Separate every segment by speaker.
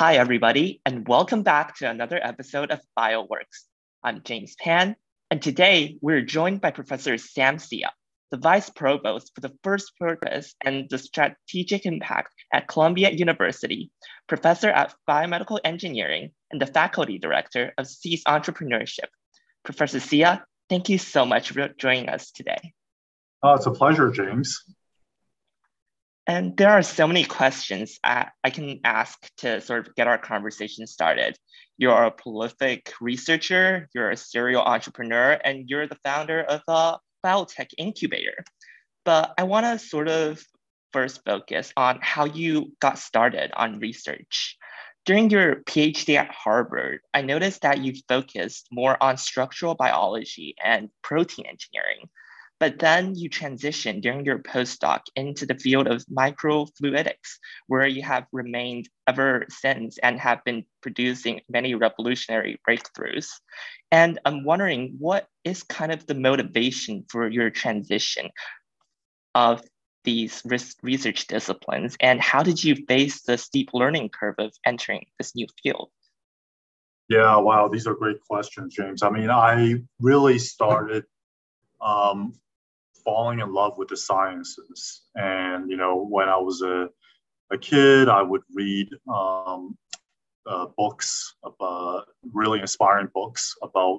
Speaker 1: Hi, everybody, and welcome back to another episode of BioWorks. I'm James Pan, and today we're joined by Professor Sam Sia, the Vice Provost for the Fourth Purpose and the Strategic Impact at Columbia University, Professor at Biomedical Engineering, and the Faculty Director of SEAS Entrepreneurship. Professor Sia, thank you so much for joining us today.
Speaker 2: Oh, it's a pleasure, James.
Speaker 1: And there are so many questions I, I, can ask to sort of get our conversation started. You're a prolific researcher, you're a serial entrepreneur, and you're the founder of a biotech incubator. But I want to sort of first focus on how you got started on research. During your PhD at Harvard, I noticed that you focused more on structural biology and protein engineering. But then you transition during your postdoc into the field of microfluidics, where you have remained ever since and have been producing many revolutionary breakthroughs. And I'm wondering what is kind of the motivation for your transition of these research disciplines and how did you face the steep learning curve of entering this new field?
Speaker 2: Yeah, wow, these are great questions, James. I mean, I really started um, falling in love with the sciences. And, you know, when I was a, a kid, I would read um, uh, books, about, really inspiring books about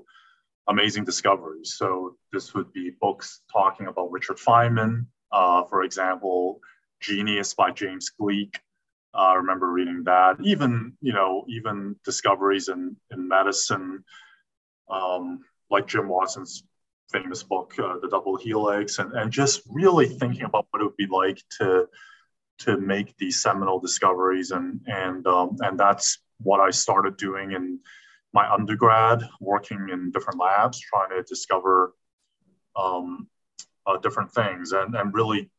Speaker 2: amazing discoveries. So this would be books talking about Richard Feynman, uh, for example, Genius by James Gleick. Uh, I remember reading that. Even you know, even discoveries in in medicine, um, like Jim Watson's famous book, uh, The Double Helix, and, and just really thinking about what it would be like to to make these seminal discoveries, and and um, and that's what I started doing in my undergrad, working in different labs, trying to discover um, uh, different things, and and really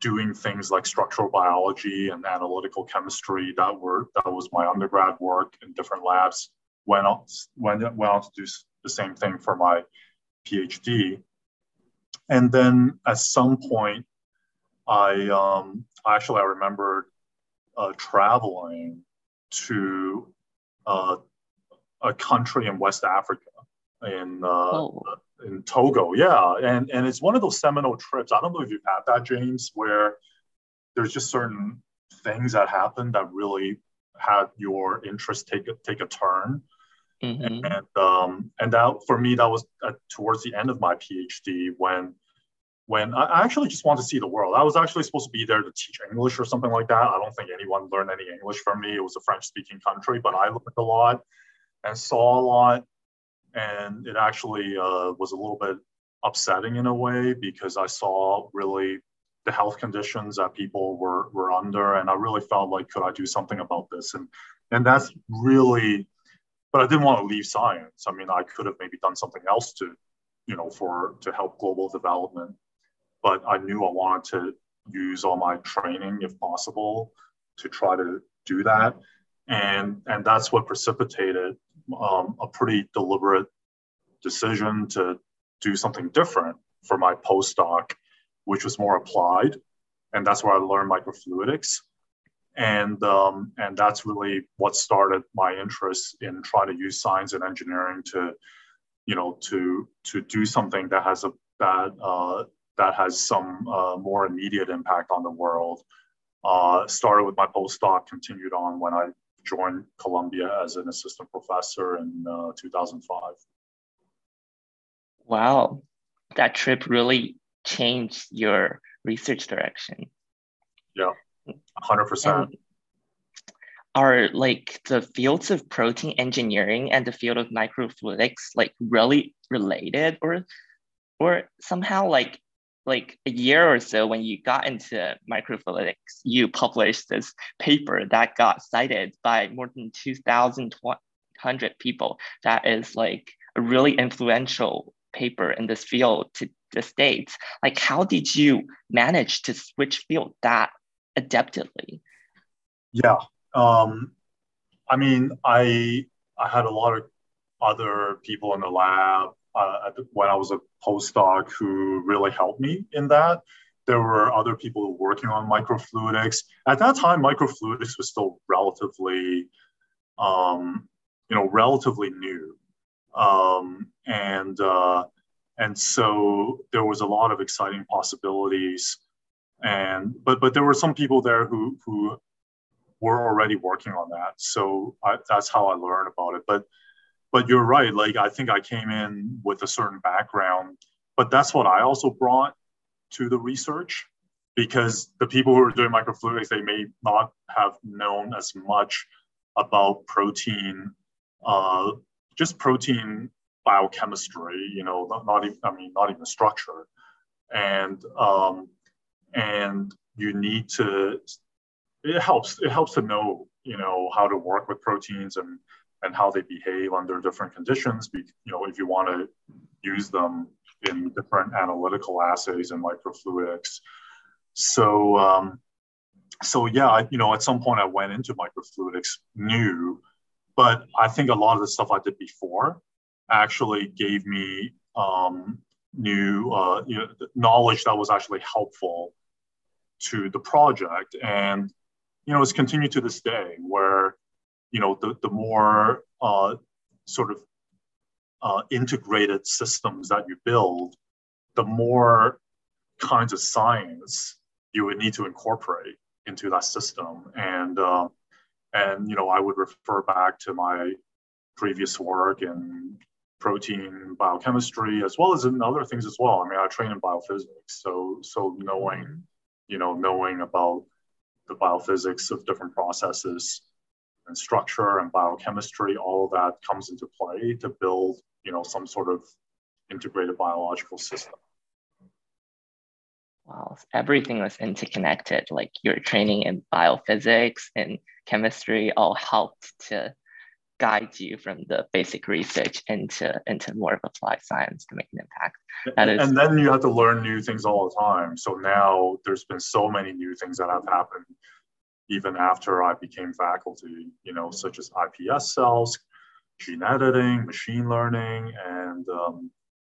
Speaker 2: doing things like structural biology and analytical chemistry. That were that was my undergrad work in different labs. Went on went went on to do the same thing for my PhD. And then at some point, I um, actually I remember uh, traveling to uh, a country in West Africa in uh, oh. in Togo. Yeah, and and it's one of those seminal trips. I don't know if you've had that, James, where there's just certain things that happen that really had your interest take a, take a turn. Mm-hmm. And um, and that for me that was uh, towards the end of my PhD when when I actually just wanted to see the world. I was actually supposed to be there to teach English or something like that. I don't think anyone learned any English from me. It was a French speaking country, but I learned a lot and saw a lot. And it actually uh, was a little bit upsetting in a way because I saw really the health conditions that people were, were under. And I really felt like, could I do something about this? And, and that's really but I didn't want to leave science. I mean, I could have maybe done something else to, you know, for to help global development. But I knew I wanted to use all my training, if possible, to try to do that. And and that's what precipitated um, a pretty deliberate decision to do something different for my postdoc, which was more applied. And that's where I learned microfluidics and um, and that's really what started my interest in trying to use science and engineering to you know to to do something that has a that uh, that has some uh, more immediate impact on the world. Uh, started with my postdoc continued on when i joined columbia as an assistant professor in uh, 2005
Speaker 1: wow. That trip really changed your research direction.
Speaker 2: Yeah 100%.
Speaker 1: Um, are like the fields of protein engineering and the field of microfluidics like really related or or somehow like like a year or so when you got into microfluidics you published this paper that got cited by more than 2100 people that is like a really influential paper in this field to the states like how did you manage to switch field that adeptly?
Speaker 2: Yeah. Um, I mean, I I had a lot of other people in the lab uh, when I was a postdoc who really helped me in that. There were other people working on microfluidics. At that time, microfluidics was still relatively um, you know, relatively new. Um, and, uh, and so there was a lot of exciting possibilities. And, but, but there were some people there who, who were already working on that. So I, that's how I learned about it. But, but you're right. Like, I think I came in with a certain background, but that's what I also brought to the research because the people who are doing microfluidics, they may not have known as much about protein, uh, just protein biochemistry, you know, not, not, even, I mean, not even structure. And, um, and you need to, it helps, it helps to know, you know, how to work with proteins and, and how they behave under different conditions. You know, if you want to use them in different analytical assays and microfluidics. So, um, so yeah, I, you know, at some point I went into microfluidics new, but I think a lot of the stuff I did before actually gave me um, new uh, you know, knowledge that was actually helpful to the project. And, you know, it's continued to this day where, you know, the, the more uh, sort of uh, integrated systems that you build, the more kinds of science you would need to incorporate into that system. And uh, and you know, I would refer back to my previous work in protein biochemistry as well as in other things as well. I mean, I train in biophysics, so so knowing, mm-hmm. you know, knowing about the biophysics of different processes and structure and biochemistry, all of that comes into play to build, you know, some sort of integrated biological system.
Speaker 1: Wow, everything was interconnected. Like your training in biophysics and chemistry all helped to guide you from the basic research into into more of applied science to make an impact.
Speaker 2: That is, and then you have to learn new things all the time. So now there's been so many new things that have happened even after I became faculty, you know, such as iPS cells, gene editing, machine learning, and um,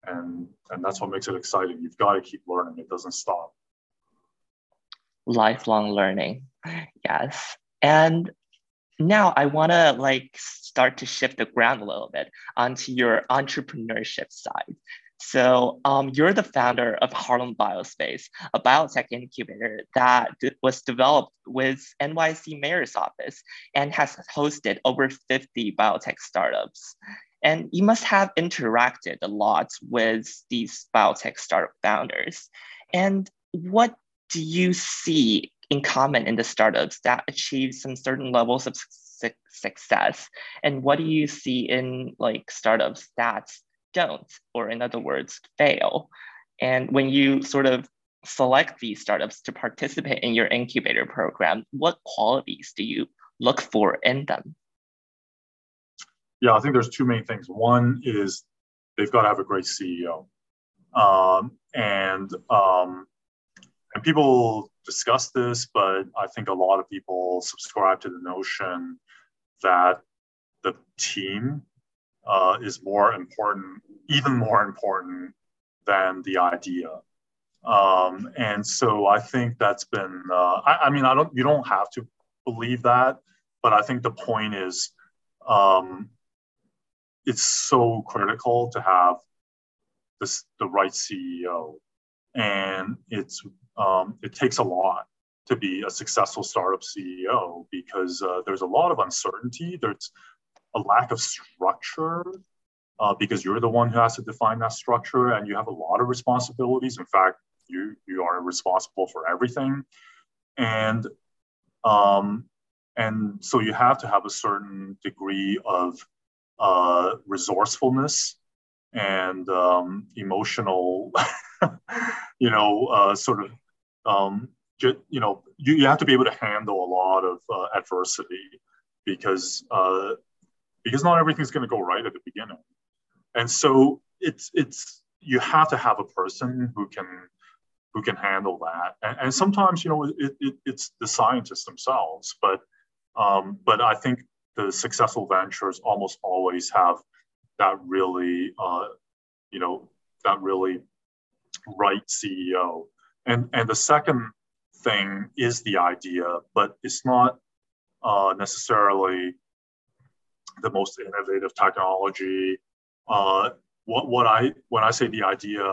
Speaker 2: and and that's what makes it exciting. You've got to keep learning; it doesn't stop.
Speaker 1: Lifelong learning, yes. And now I want to like start to shift the ground a little bit onto your entrepreneurship side. So um, you're the founder of Harlem Biospace, a biotech incubator that was developed with NYC Mayor's Office and has hosted over 50 biotech startups. And you must have interacted a lot with these biotech startup founders. And what do you see in common in the startups that achieve some certain levels of su success? And what do you see in like startups that don't, or in other words, fail? And when you sort of select these startups to participate in your incubator program, what qualities do you look for in them?
Speaker 2: Yeah, I think there's two main things. One is they've got to have a great CEO. Um, and um, and people discuss this, but I think a lot of people subscribe to the notion that the team uh, is more important, even more important than the idea. Um, and so I think that's been, uh, I, I, mean, I don't, you don't have to believe that, but I think the point is um, it's so critical to have this, the right CEO. And it's um, it takes a lot to be a successful startup CEO because uh, there's a lot of uncertainty. There's a lack of structure uh, because you're the one who has to define that structure and you have a lot of responsibilities. In fact, you, you are responsible for everything. And, um, and so you have to have a certain degree of uh, resourcefulness and um, emotional, you know, uh, sort of um, you, know, you, you have to be able to handle a lot of uh, adversity because uh, because not everything's going to go right at the beginning, and so it's it's you have to have a person who can who can handle that, and, and sometimes you know it, it, it's the scientists themselves, but um, but I think the successful ventures almost always have that really uh, you know that really right CEO and, and the second thing is the idea, but it's not uh, necessarily the most innovative technology. Uh, what, what I when I say the idea,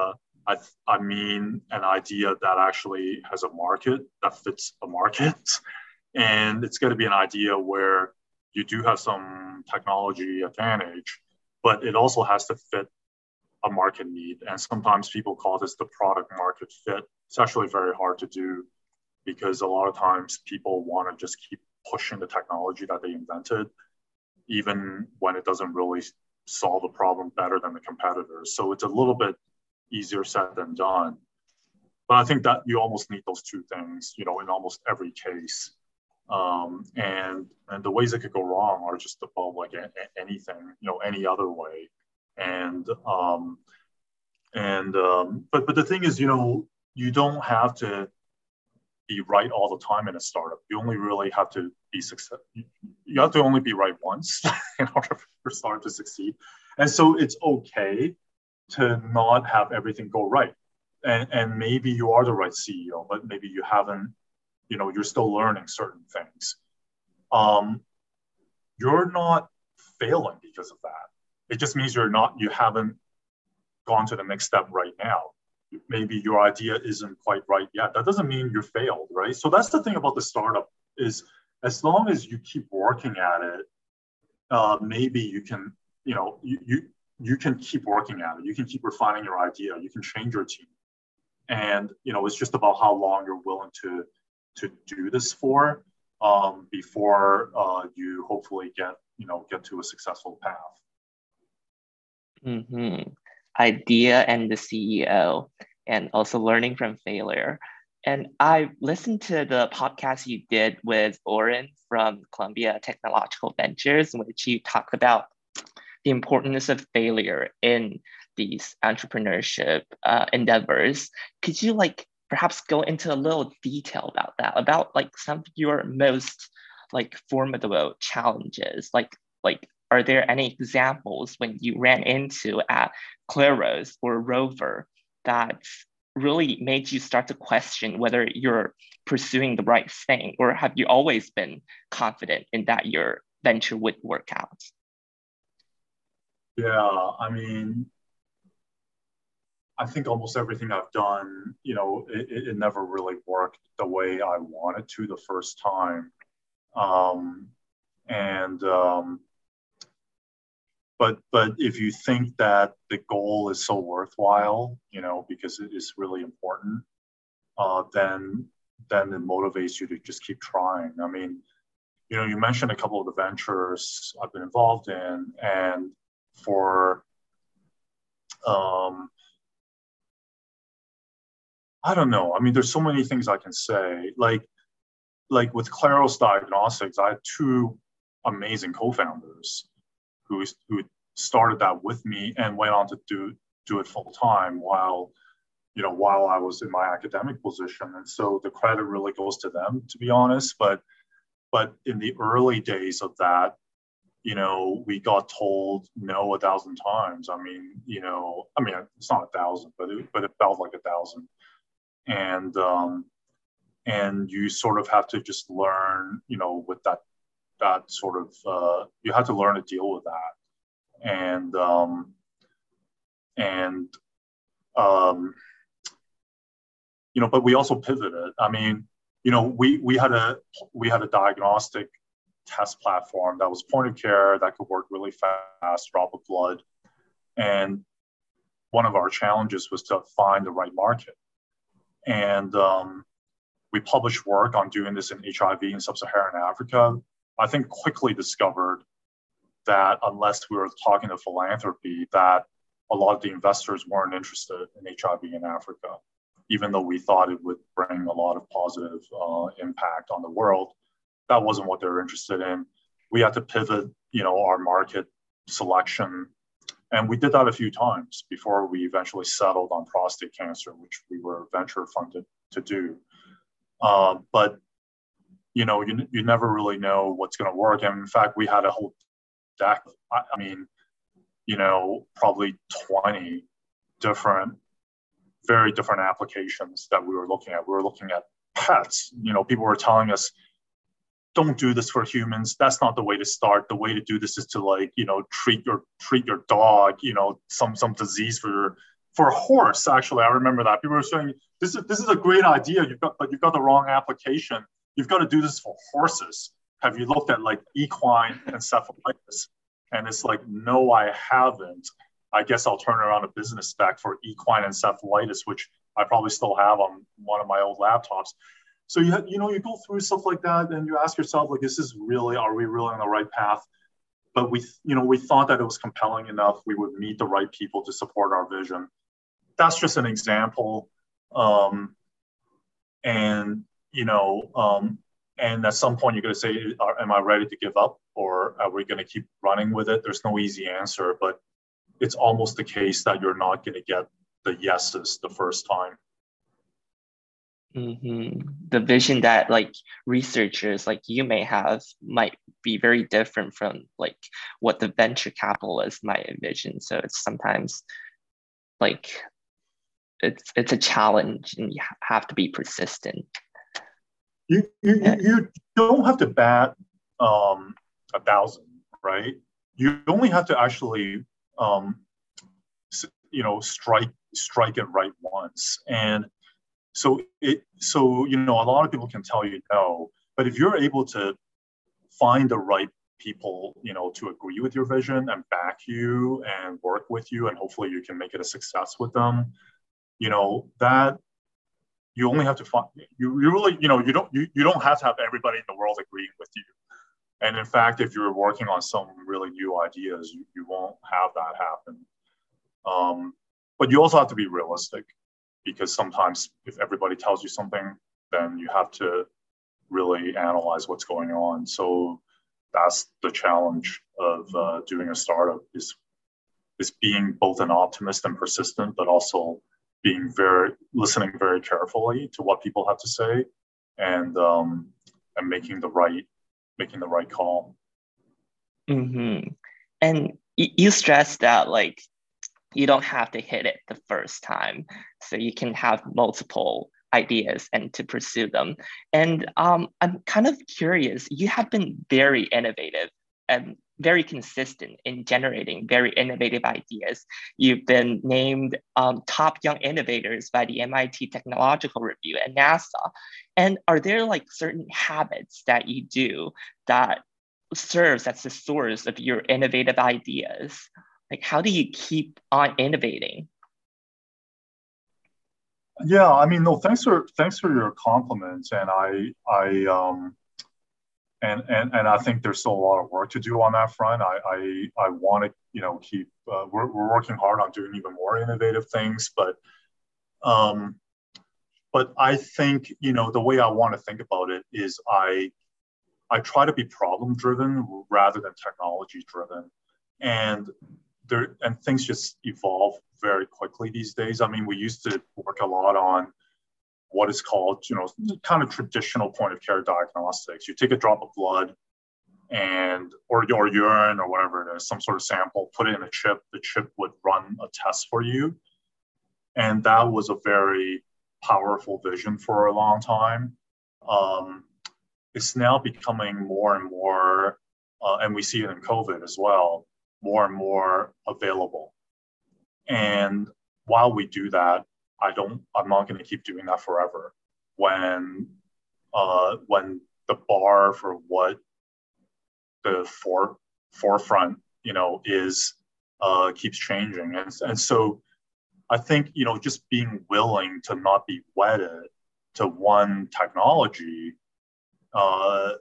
Speaker 2: I, I mean an idea that actually has a market that fits a market, and it's going to be an idea where you do have some technology advantage, but it also has to fit a market need. And sometimes people call this the product market fit. It's actually very hard to do because a lot of times people want to just keep pushing the technology that they invented, even when it doesn't really solve the problem better than the competitors. So it's a little bit easier said than done. But I think that you almost need those two things, you know, in almost every case. Um, and and the ways it could go wrong are just above like a, a, anything, you know, any other way. And um, and um, but but the thing is, you know, you don't have to be right all the time in a startup. You only really have to be success. You have to only be right once in order for a startup to succeed. And so it's okay to not have everything go right. And, and maybe you are the right CEO, but maybe you haven't, you know, you're still learning certain things. Um, you're not failing because of that. It just means you're not, you haven't gone to the next step right now maybe your idea isn't quite right yet. That doesn't mean you failed, right? So that's the thing about the startup is as long as you keep working at it, uh, maybe you can, you know, you, you you can keep working at it. You can keep refining your idea. You can change your team, and you know, it's just about how long you're willing to to do this for um, before uh, you hopefully get you know get to a successful path.
Speaker 1: Mm-hmm idea and the CEO, and also learning from failure. And I listened to the podcast you did with Oren from Columbia Technological Ventures, in which you talked about the importance of failure in these entrepreneurship uh, endeavors. Could you like perhaps go into a little detail about that, about like some of your most like formidable challenges, like like are there any examples when you ran into at Claros or Rover that really made you start to question whether you're pursuing the right thing, or have you always been confident in that your venture would work out?
Speaker 2: Yeah, I mean, I think almost everything I've done, you know, it, it never really worked the way I wanted to the first time. Um, and um, but but if you think that the goal is so worthwhile you know because it is really important uh, then then it motivates you to just keep trying. I mean you know you mentioned a couple of the ventures i've been involved in and for um, i don't know. I mean there's so many things i can say. Like like with Claros Diagnostics, I had two amazing co-founders who who started that with me and went on to do do it full time while you know while I was in my academic position. And so the credit really goes to them to be honest. But but in the early days of that you know we got told no a thousand times. I mean you know I mean it's not a thousand but it, but it felt like a thousand. And um and you sort of have to just learn you know with that that sort of uh, you have to learn to deal with that. And um, and um, you know but we also pivoted. I mean you know we we had a we had a diagnostic test platform that was point of care that could work really fast drop of blood. And one of our challenges was to find the right market. And um, we published work on doing this in hiv in sub-saharan africa I think quickly discovered that unless we were talking to philanthropy, that a lot of the investors weren't interested in HIV in Africa, even though we thought it would bring a lot of positive uh, impact on the world. That wasn't what they were interested in. We had to pivot, you know, our market selection, and we did that a few times before we eventually settled on prostate cancer, which we were venture funded to do. Uh, but you know, you, you never really know what's going to work. And in fact, we had a whole deck, I, I mean, you know, probably 20 different, very different applications that we were looking at. We were looking at pets. You know, people were telling us, don't do this for humans. That's not the way to start. The way to do this is to like, you know, treat your treat your dog, you know, some some disease for your for a horse. Actually, I remember that people were saying this is this is a great idea. You've got but you've got the wrong application. You've got to do this for horses. Have you looked at like equine encephalitis? And it's like, no, I haven't. I guess I'll turn around a business spec for equine encephalitis, which I probably still have on one of my old laptops. So you you know you go through stuff like that, and you ask yourself like, this is really? Are we really on the right path? But we you know we thought that it was compelling enough. We would meet the right people to support our vision. That's just an example. Um, and you know, um, and at some point you're going to say, "Am I ready to give up, or are we going to keep running with it?" There's no easy answer, but it's almost the case that you're not going to get the yeses the first time.
Speaker 1: Mm-hmm. The vision that like researchers like you may have might be very different from like what the venture capitalists might envision. So it's sometimes like it's it's a challenge, and you have to be persistent.
Speaker 2: You you, yeah. you don't have to bat um, a thousand, right? You only have to actually um, you know strike strike it right once and so it so you know a lot of people can tell you no but if you're able to find the right people you know to agree with your vision and back you and work with you and hopefully you can make it a success with them you know that you only have to find you, you really you know you don't you, you don't have to have everybody in the world agreeing with you and in fact, if you're working on some really new ideas, you, you won't have that happen. Um, but you also have to be realistic because sometimes if everybody tells you something, then you have to really analyze what's going on. So that's the challenge of uh, doing a startup is is being both an optimist and persistent, but also being very listening very carefully to what people have to say and um, and making the right making the right call.
Speaker 1: Mm-hmm. And you stress that like you don't have to hit it the first time, so you can have multiple ideas and to pursue them. And um, I'm kind of curious. You have been very innovative and very consistent in generating very innovative ideas. You've been named um, top young innovators by the MIT Technological Review and NASA. And are there like certain habits that you do that serves as the source of your innovative ideas? Like how do you keep on innovating?
Speaker 2: Yeah, I mean, no, thanks for thanks for your compliments, and I I um and and and I think there's still a lot of work to do on that front. I I, I want to you know keep uh, we're we're working hard on doing even more innovative things, but um, but I think you know the way I want to think about it is I I try to be problem driven rather than technology driven, and there and things just evolve very quickly these days. I mean, we used to work a lot on what is called, you know, kind of traditional point of care diagnostics. You take a drop of blood and or your urine or whatever it is, some sort of sample, put it in a chip. The chip would run a test for you, and that was a very powerful vision for a long time. Um, it's now becoming more and more, uh, and we see it in COVID as well, more and more available. And while we do that, I don't, I'm not going to keep doing that forever. When, uh, when the bar for what the for, forefront, you know, is, uh, keeps changing. And, and so I think, you know, just being willing to not be wedded to one technology, uh,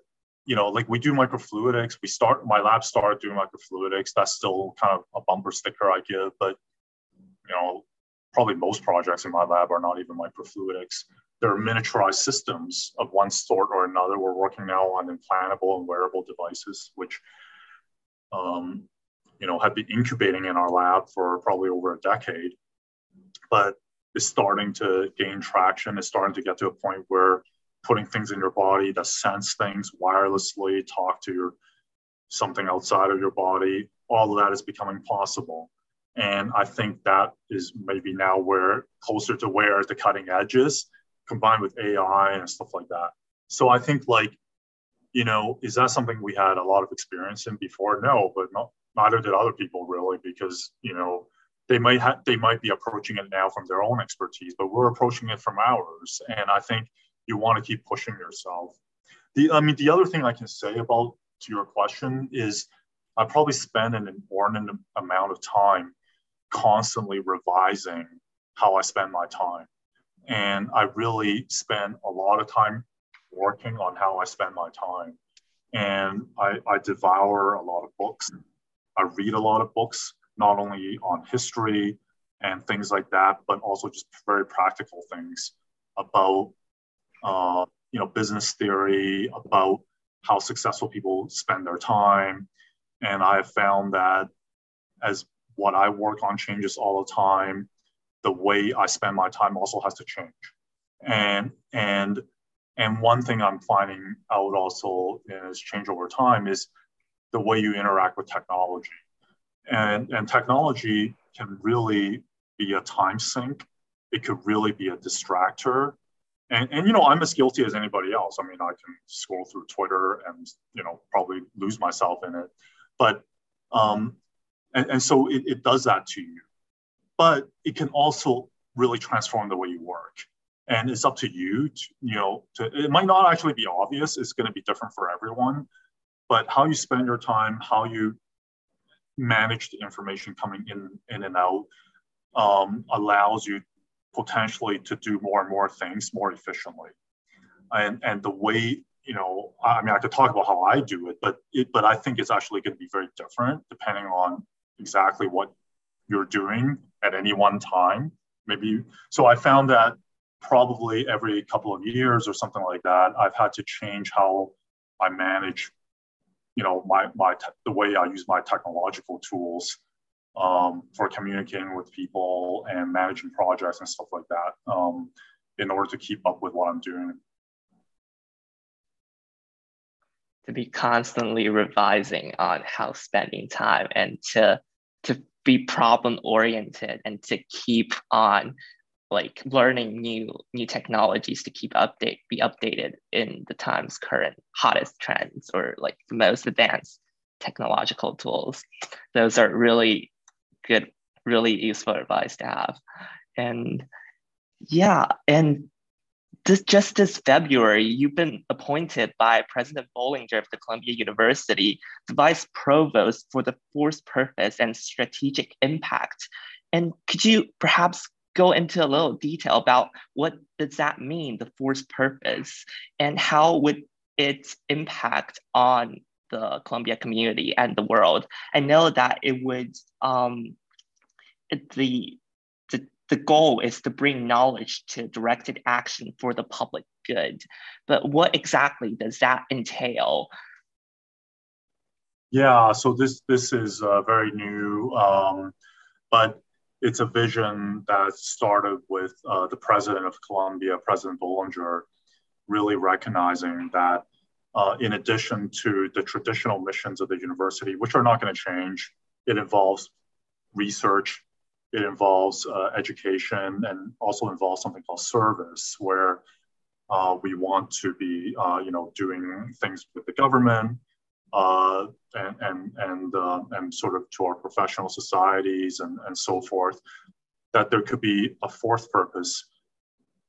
Speaker 2: you know, like we do microfluidics. We start my lab started doing microfluidics. That's still kind of a bumper sticker I give, but you know, probably most projects in my lab are not even microfluidics. They're miniaturized systems of one sort or another. We're working now on implantable and wearable devices, which um, you know have been incubating in our lab for probably over a decade, but is starting to gain traction. Is starting to get to a point where putting things in your body that sense things wirelessly, talk to your something outside of your body, all of that is becoming possible. And I think that is maybe now where closer to where the cutting edge is, combined with AI and stuff like that. So I think like you know, is that something we had a lot of experience in before? No, but not, neither did other people really, because you know they might have they might be approaching it now from their own expertise, but we're approaching it from ours. And I think you want to keep pushing yourself. The I mean, the other thing I can say about to your question is I probably spend an inordinate amount of time constantly revising how I spend my time. And I really spend a lot of time working on how I spend my time. And I, I devour a lot of books. I read a lot of books, not only on history and things like that, but also just very practical things about, uh, you know, business theory, about how successful people spend their time. And I have found that as what I work on changes all the time, the way I spend my time also has to change. And and and one thing I'm finding out also is change over time is the way you interact with technology. And, and technology can really be a time sink. It could really be a distractor. And, and you know, I'm as guilty as anybody else. I mean, I can scroll through Twitter and you know probably lose myself in it. But um, and, and so it, it does that to you. But it can also really transform the way you work. And it's up to you to, you know to, it might not actually be obvious. It's going to be different for everyone. But how you spend your time how you manage the information coming in in and out um, allows you potentially to do more and more things more efficiently. And and the way you know i mean i could talk about how i do it but it but i think it's actually going to be very different depending on exactly what you're doing at any one time maybe so i found that probably every couple of years or something like that, I've had to change how I manage, you know, my my te- the way I use my technological tools um, for communicating with people and managing projects and stuff like that, um, in order to keep up with what I'm doing.
Speaker 1: To be constantly revising on how spending time and to to be problem oriented and to keep on like learning new new technologies to keep update be updated in the time's current hottest trends or like the most advanced technological tools. Those are really good really useful advice to have. And yeah and this just this february you've been appointed by president bollinger of the columbia university the vice provost for the fourth purpose and strategic impact and could you perhaps go into a little detail about what does that mean, the fourth purpose, and how would its impact on the Columbia community and the world. I know that it would um, the, the goal is to bring knowledge to directed action for the public good. But what exactly does that entail?
Speaker 2: Yeah, so this this is uh, very new, um, but it's a vision that started with uh, the president of Columbia, President Bollinger, really recognizing that uh, in addition to the traditional missions of the university, which are not going to change, it involves research, it involves uh, education, and also involves something called service, where uh, we want to be, uh, you know, doing things with the government, uh, and and and, uh, and sort of to our professional societies and, and so forth, that there could be a fourth purpose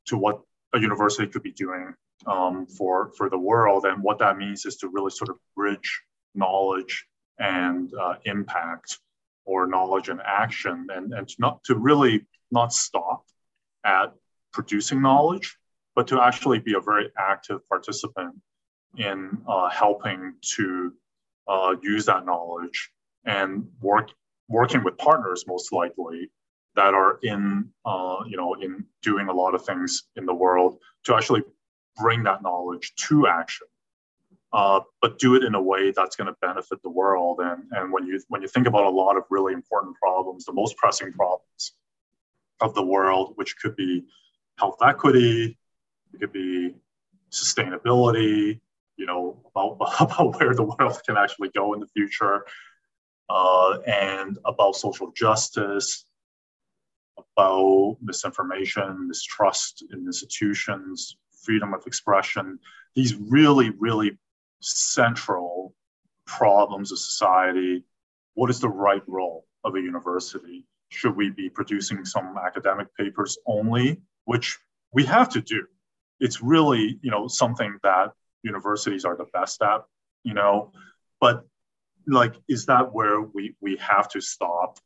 Speaker 2: to what a university could be doing um, for for the world, and what that means is to really sort of bridge knowledge and uh, impact, or knowledge and action, and and not to really not stop at producing knowledge, but to actually be a very active participant in uh, helping to uh, use that knowledge and work working with partners most likely that are in uh, you know in doing a lot of things in the world to actually bring that knowledge to action uh, but do it in a way that's going to benefit the world and and when you when you think about a lot of really important problems the most pressing problems of the world which could be health equity it could be sustainability you know, about, about where the world can actually go in the future, uh, and about social justice, about misinformation, mistrust in institutions, freedom of expression. These really, really central problems of society, what is the right role of a university? Should we be producing some academic papers only, which we have to do? It's really, you know, something that universities are the best at, you know, but like, is that where we, we have to stop?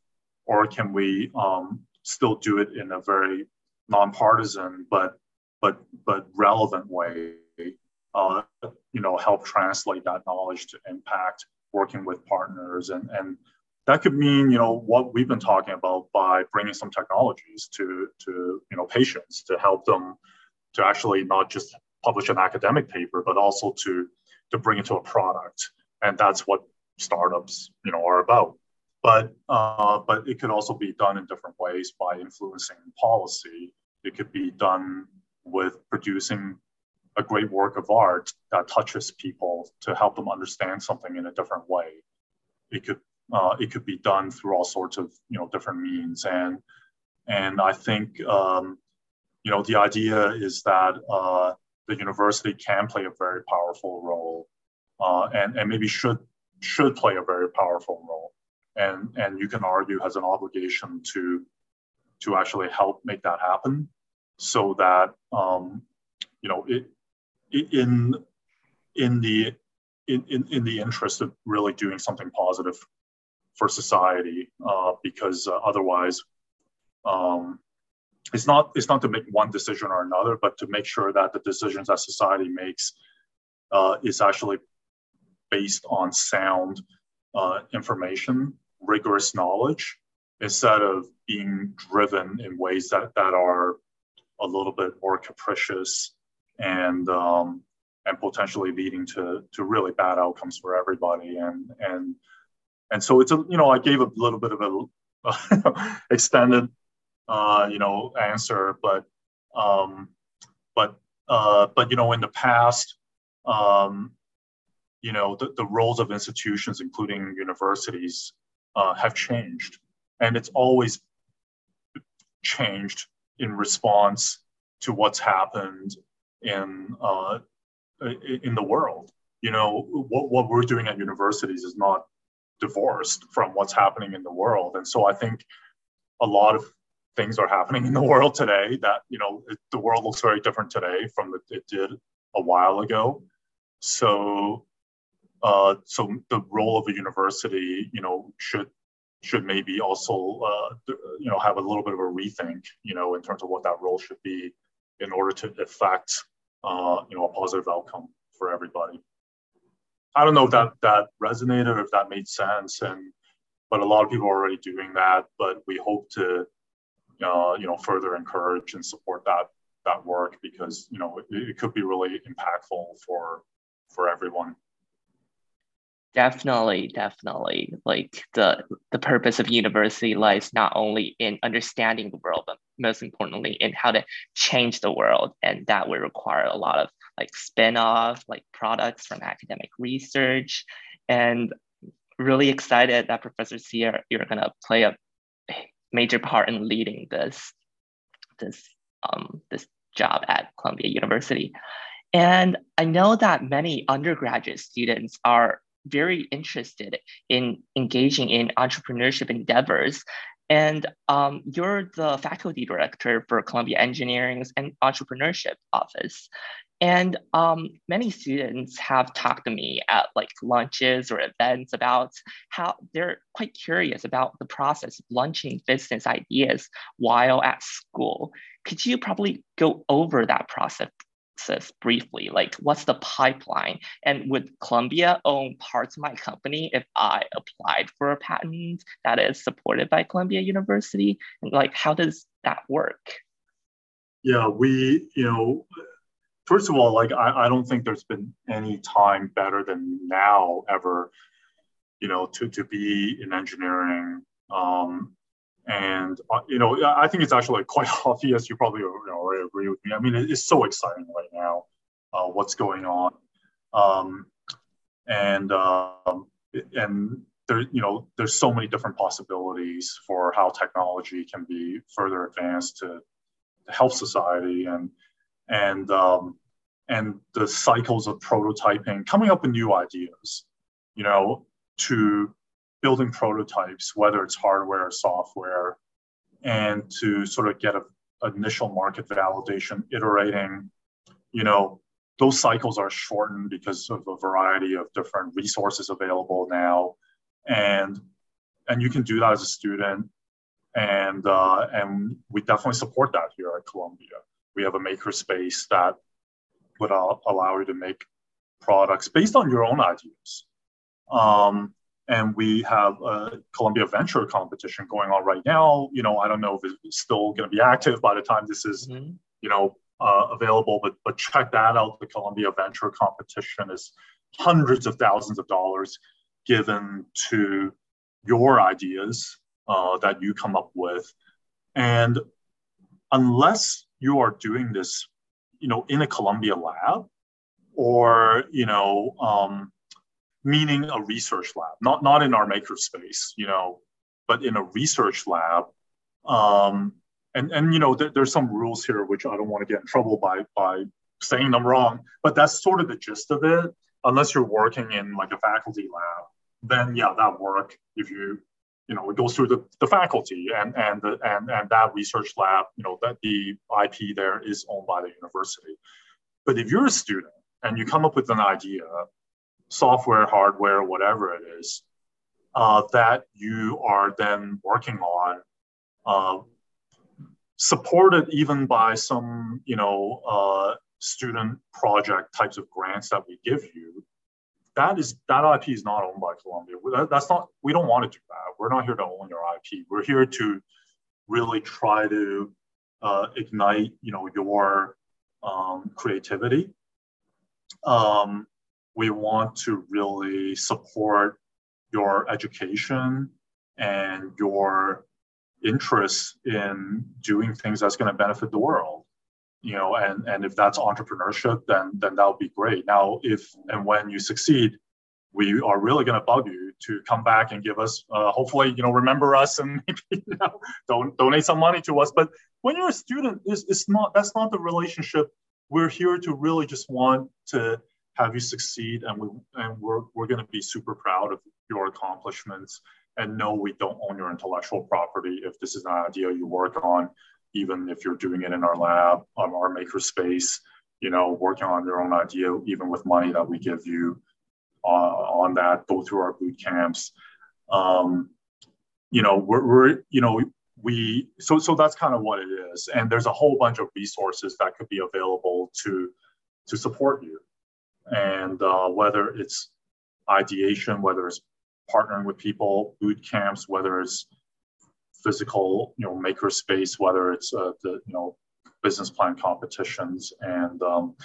Speaker 2: Or can we um, still do it in a very nonpartisan but but but relevant way? Uh, you know, help translate that knowledge to impact, working with partners, and and that could mean you know what we've been talking about by bringing some technologies to to you know patients to help them to actually not just publish an academic paper, but also to to bring it to a product, and that's what startups you know are about. But uh, but it could also be done in different ways by influencing policy. It could be done with producing a great work of art that touches people to help them understand something in a different way. It could uh, it could be done through all sorts of you know different means, and and I think um, you know the idea is that uh, the university can play a very powerful role, uh, and and maybe should should play a very powerful role, and and you can argue has an obligation to to actually help make that happen, so that um, you know it in in the in, in, in the interest of really doing something positive for society uh, because uh, otherwise um, it's not it's not to make one decision or another but to make sure that the decisions that society makes uh, is actually based on sound uh, information rigorous knowledge instead of being driven in ways that, that are a little bit more capricious and um, and potentially leading to to really bad outcomes for everybody. And and and so it's a you know I gave a little bit of a extended uh, you know answer, but um, but uh, but you know in the past. Um, you know the, the roles of institutions including universities uh, have changed and it's always changed in response to what's happened in uh, in the world. You know, what, what we're doing at universities is not divorced from what's happening in the world. And so I think a lot of things are happening in the world today that, you know, it, the world looks very different today from the, it did a while ago. So, uh, so the role of a university, you know, should should maybe also, uh, you know, have a little bit of a rethink, you know, in terms of what that role should be in order to affect uh, you know a positive outcome for everybody. I don't know if that that resonated or if that made sense, and but a lot of people are already doing that. But we hope to uh, you know further encourage and support that that work because you know it, it could be really impactful for for everyone.
Speaker 1: Definitely, definitely. Like the the purpose of university lies not only in understanding the world, but most importantly in how to change the world. And that would require a lot of like spin-off, like products from academic research. And really excited that Professor Sia, you're gonna play a major part in leading this this um, this job at Columbia University. And I know that many undergraduate students are very interested in engaging in entrepreneurship endeavors. And um, you're the faculty director for Columbia Engineering's and Entrepreneurship Office. And um, many students have talked to me at like lunches or events about how they're quite curious about the process of launching business ideas while at school. Could you probably go over that process process briefly, like what's the pipeline? And would Columbia own parts of my company if I applied for a patent that is supported by Columbia University? And like, how does that work?
Speaker 2: Yeah, we, you know, first of all, like I, I don't think there's been any time better than now ever, you know, to, to be in engineering. Um, and uh, you know, I think it's actually quite obvious. You probably you know, already agree with me. I mean, it's so exciting right now, uh, what's going on, um, and um, and there, you know, there's so many different possibilities for how technology can be further advanced to, to help society, and and um, and the cycles of prototyping, coming up with new ideas, you know, to building prototypes, whether it's hardware or software, and to sort of get a, initial market validation, iterating, you know, those cycles are shortened because of a variety of different resources available now, and and you can do that as a student, and uh, and we definitely support that here at Columbia. We have a makerspace that would allow you to make products based on your own ideas. Um, and we have a Columbia Venture competition going on right now. You know, I don't know if it's still going to be active by the time this is, mm-hmm. you know, uh, available, but but check that out. The Columbia Venture competition is hundreds of thousands of dollars given to your ideas uh, that you come up with, and unless you are doing this you know, in a Columbia lab or, you know, um, meaning a research lab, not, not in our makerspace, you know, but in a research lab. Um, and, and, you know, there, there's some rules here, which I don't want to get in trouble by, by saying them wrong, but that's sort of the gist of it. Unless you're working in like a faculty lab, then yeah, that work. If you you know, it goes through the, the faculty and and the, and and that research lab, you know, that the IP there is owned by the university. But if you're a student and you come up with an idea, software, hardware, whatever it is, uh, that you are then working on, uh, supported even by some, you know, uh, student project types of grants that we give you, that is that IP is not owned by Columbia. That, that's not. We don't want to do that. We're not here to own your IP. We're here to really try to uh, ignite, you know, your um, creativity. Um, we want to really support your education and your interest in doing things that's going to benefit the world you know and and if that's entrepreneurship then then that would be great. Now if and when you succeed we are really going to bug you to come back and give us uh, hopefully you know remember us and maybe you know, don't donate some money to us. But when you're a student it's, it's not that's not the relationship we're here to really just want to have you succeed and we and we're, we're going to be super proud of your accomplishments and no we don't own your intellectual property if this is an idea you work on even if you're doing it in our lab, um, our maker space, you know, working on your own idea, even with money that we give you uh, on that, go through our boot camps. Um, you know, we're, we're, you know, we, so, so that's kind of what it is. And there's a whole bunch of resources that could be available to, to support you. And uh, whether it's ideation, whether it's partnering with people, boot camps, whether it's physical, you know, maker space, whether it's uh, the, you know, business plan competitions and um,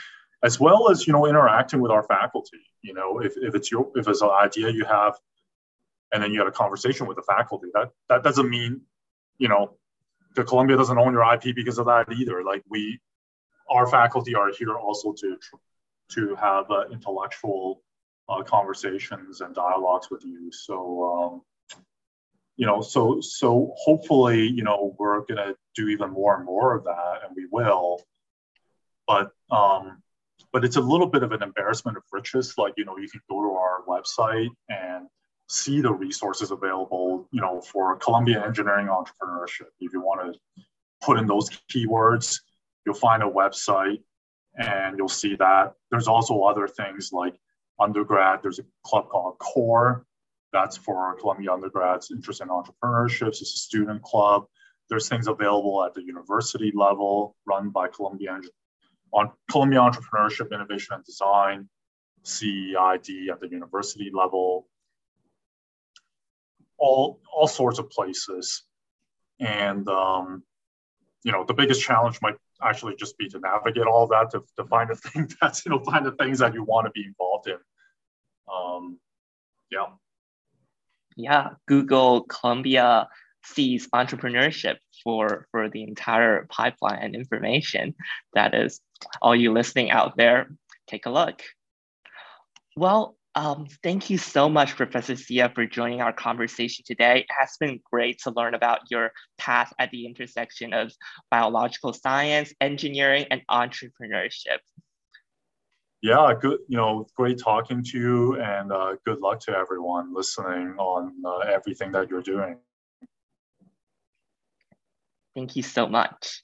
Speaker 2: as well as, you know, interacting with our faculty, you know, if, if it's your, if it's an idea you have and then you had a conversation with the faculty, that, that doesn't mean, you know, the Columbia doesn't own your IP because of that either. Like we, our faculty are here also to, to have uh, intellectual uh, conversations and dialogues with you. So, um, you know, so so hopefully, you know, we're gonna do even more and more of that, and we will. But um, but it's a little bit of an embarrassment of riches. Like you know, you can go to our website and see the resources available, you know, for Columbia engineering entrepreneurship. If you want to put in those keywords, you'll find a website and you'll see that. There's also other things like undergrad. There's a club called CORE that's for Columbia undergrads interested in entrepreneurship. It's a student club. There's things available at the university level run by Columbia on Columbia Entrepreneurship, Innovation and Design, CEID at the university level, all all sorts of places. And um, you know, the biggest challenge might actually just be to navigate all that to, to find the thing that's you know find the things that you want to be involved in. Um, yeah
Speaker 1: yeah, Google Columbia SEAS entrepreneurship for for the entire pipeline and information. That is all you listening out there. Take a look. Well, um, thank you so much, Professor Sia, for joining our conversation today. It has been great to learn about your path at the intersection of biological science, engineering, and entrepreneurship.
Speaker 2: yeah, good. You know, great talking to you, and uh, good luck to everyone listening on uh, everything that you're doing.
Speaker 1: Thank you so much.